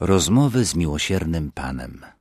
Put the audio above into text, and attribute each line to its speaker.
Speaker 1: Rozmowy z miłosiernym Panem.